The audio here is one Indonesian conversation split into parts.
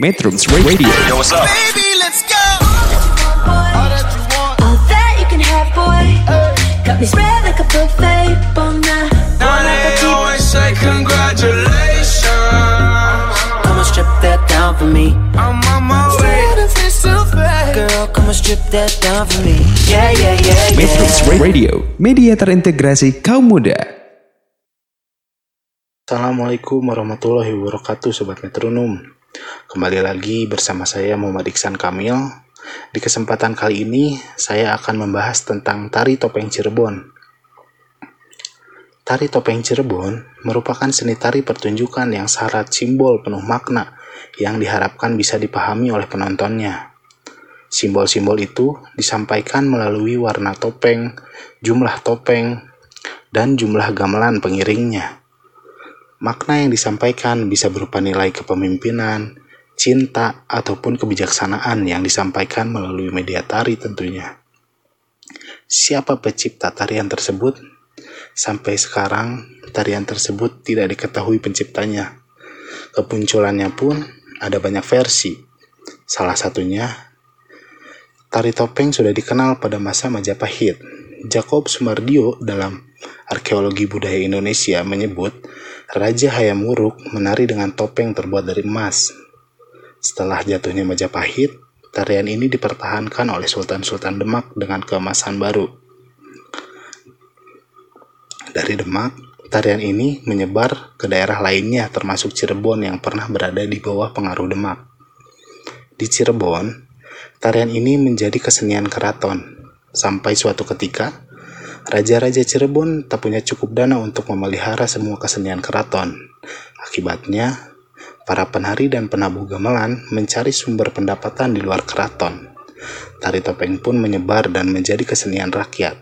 Metrums Radio. Yo, what's up? Baby, let's go. All that you can have, boy. Got me spread like a buffet. Bon now, Now bon they appetit. always say congratulations. Come on, strip that down for me. I'm on my way. Girl, come on, strip that down for me. Yeah, yeah, yeah, Metrums. Radio, media terintegrasi kaum muda. Assalamualaikum warahmatullahi wabarakatuh Sobat Metronom Kembali lagi bersama saya Muhammad Iksan Kamil Di kesempatan kali ini saya akan membahas tentang Tari Topeng Cirebon Tari Topeng Cirebon merupakan seni tari pertunjukan yang syarat simbol penuh makna yang diharapkan bisa dipahami oleh penontonnya. Simbol-simbol itu disampaikan melalui warna topeng, jumlah topeng, dan jumlah gamelan pengiringnya. Makna yang disampaikan bisa berupa nilai kepemimpinan, cinta, ataupun kebijaksanaan yang disampaikan melalui media tari tentunya. Siapa pencipta tarian tersebut? Sampai sekarang, tarian tersebut tidak diketahui penciptanya. Kemunculannya pun ada banyak versi. Salah satunya, tari topeng sudah dikenal pada masa Majapahit. Jacob Sumardio dalam Arkeologi Budaya Indonesia menyebut Raja Hayam Wuruk menari dengan topeng terbuat dari emas. Setelah jatuhnya Majapahit, tarian ini dipertahankan oleh Sultan-Sultan Demak dengan keemasan baru. Dari Demak, tarian ini menyebar ke daerah lainnya termasuk Cirebon yang pernah berada di bawah pengaruh Demak. Di Cirebon, tarian ini menjadi kesenian keraton. Sampai suatu ketika, Raja-raja Cirebon tak punya cukup dana untuk memelihara semua kesenian keraton. Akibatnya, para penari dan penabuh gamelan mencari sumber pendapatan di luar keraton. Tari topeng pun menyebar dan menjadi kesenian rakyat.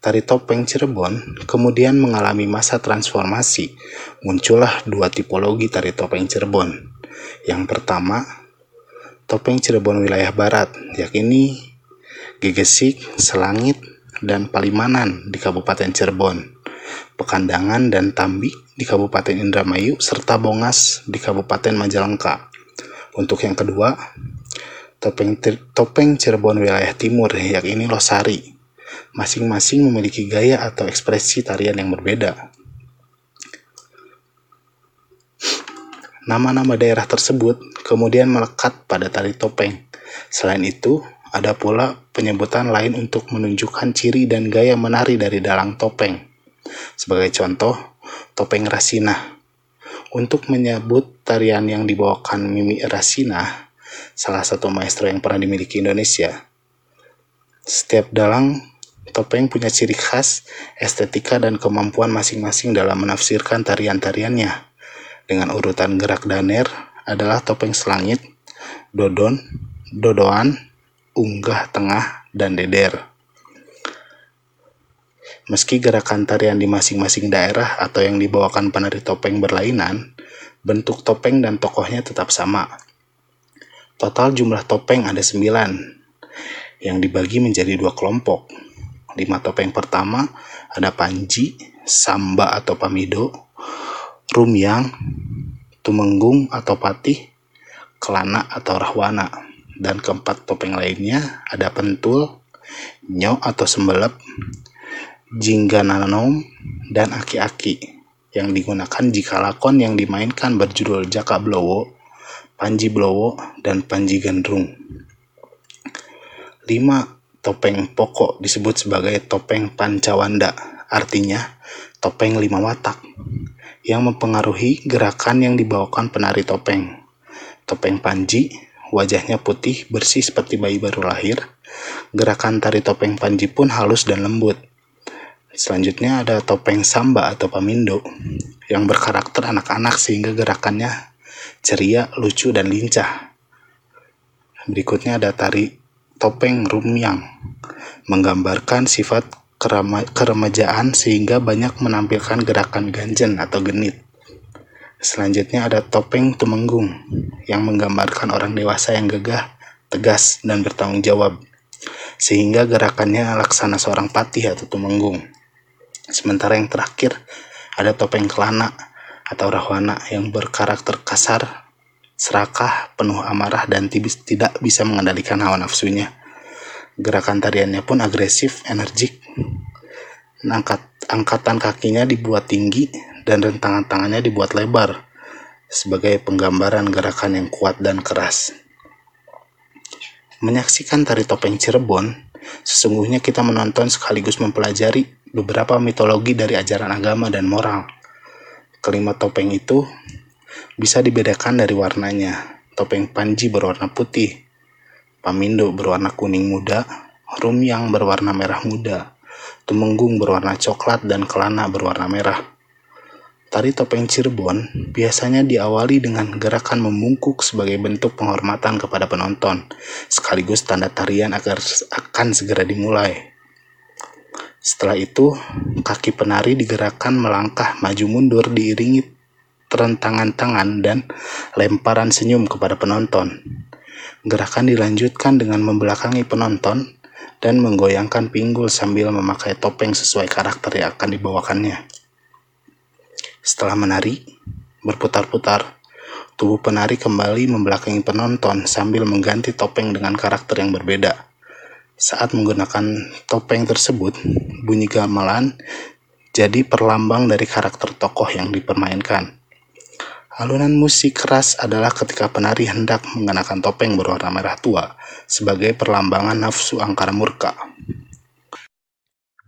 Tari topeng Cirebon kemudian mengalami masa transformasi. Muncullah dua tipologi tari topeng Cirebon. Yang pertama, topeng Cirebon wilayah barat, yakni Gegesik, Selangit, dan Palimanan di Kabupaten Cirebon, Pekandangan dan Tambi di Kabupaten Indramayu, serta Bongas di Kabupaten Majalengka. Untuk yang kedua, topeng, topeng Cirebon wilayah timur, yakni Losari. Masing-masing memiliki gaya atau ekspresi tarian yang berbeda. Nama-nama daerah tersebut kemudian melekat pada tari topeng. Selain itu, ada pula penyebutan lain untuk menunjukkan ciri dan gaya menari dari dalang topeng. Sebagai contoh, topeng Rasina. Untuk menyebut tarian yang dibawakan Mimi Rasina, salah satu maestro yang pernah dimiliki Indonesia. Setiap dalang topeng punya ciri khas, estetika, dan kemampuan masing-masing dalam menafsirkan tarian-tariannya. Dengan urutan gerak daner adalah topeng selangit, dodon, dodoan, unggah tengah, dan deder. Meski gerakan tarian di masing-masing daerah atau yang dibawakan penari topeng berlainan, bentuk topeng dan tokohnya tetap sama. Total jumlah topeng ada 9, yang dibagi menjadi dua kelompok. Lima topeng pertama ada Panji, Samba atau Pamido, Rumyang, Tumenggung atau Patih, Kelana atau Rahwana dan keempat topeng lainnya ada pentul, nyok atau sembelep, jinggananom, dan aki-aki yang digunakan jika lakon yang dimainkan berjudul Jaka Blowo, Panji Blowo, dan Panji Gandrung. Lima topeng pokok disebut sebagai topeng Pancawanda, artinya topeng lima watak, yang mempengaruhi gerakan yang dibawakan penari topeng. Topeng Panji wajahnya putih bersih seperti bayi baru lahir. Gerakan tari topeng Panji pun halus dan lembut. Selanjutnya ada topeng Samba atau Pamindo yang berkarakter anak-anak sehingga gerakannya ceria, lucu, dan lincah. Berikutnya ada tari topeng Rumyang menggambarkan sifat keremajaan sehingga banyak menampilkan gerakan ganjen atau genit. Selanjutnya ada topeng Tumenggung yang menggambarkan orang dewasa yang gagah, tegas, dan bertanggung jawab. Sehingga gerakannya laksana seorang patih atau tumenggung. Sementara yang terakhir ada topeng kelana atau rahwana yang berkarakter kasar, serakah, penuh amarah, dan tidak bisa mengendalikan hawa nafsunya. Gerakan tariannya pun agresif, energik. Angkat, angkatan kakinya dibuat tinggi dan rentangan tangannya dibuat lebar sebagai penggambaran gerakan yang kuat dan keras. Menyaksikan tari topeng Cirebon, sesungguhnya kita menonton sekaligus mempelajari beberapa mitologi dari ajaran agama dan moral. Kelima topeng itu bisa dibedakan dari warnanya. Topeng Panji berwarna putih, Pamindo berwarna kuning muda, Rumyang berwarna merah muda, Tumenggung berwarna coklat, dan Kelana berwarna merah. Tari topeng Cirebon biasanya diawali dengan gerakan membungkuk sebagai bentuk penghormatan kepada penonton, sekaligus tanda tarian agar akan segera dimulai. Setelah itu, kaki penari digerakkan melangkah maju mundur diiringi terentangan tangan dan lemparan senyum kepada penonton. Gerakan dilanjutkan dengan membelakangi penonton dan menggoyangkan pinggul sambil memakai topeng sesuai karakter yang akan dibawakannya. Setelah menari, berputar-putar, tubuh penari kembali membelakangi penonton sambil mengganti topeng dengan karakter yang berbeda. Saat menggunakan topeng tersebut, bunyi gamelan jadi perlambang dari karakter tokoh yang dipermainkan. Alunan musik keras adalah ketika penari hendak mengenakan topeng berwarna merah tua sebagai perlambangan nafsu angkara murka.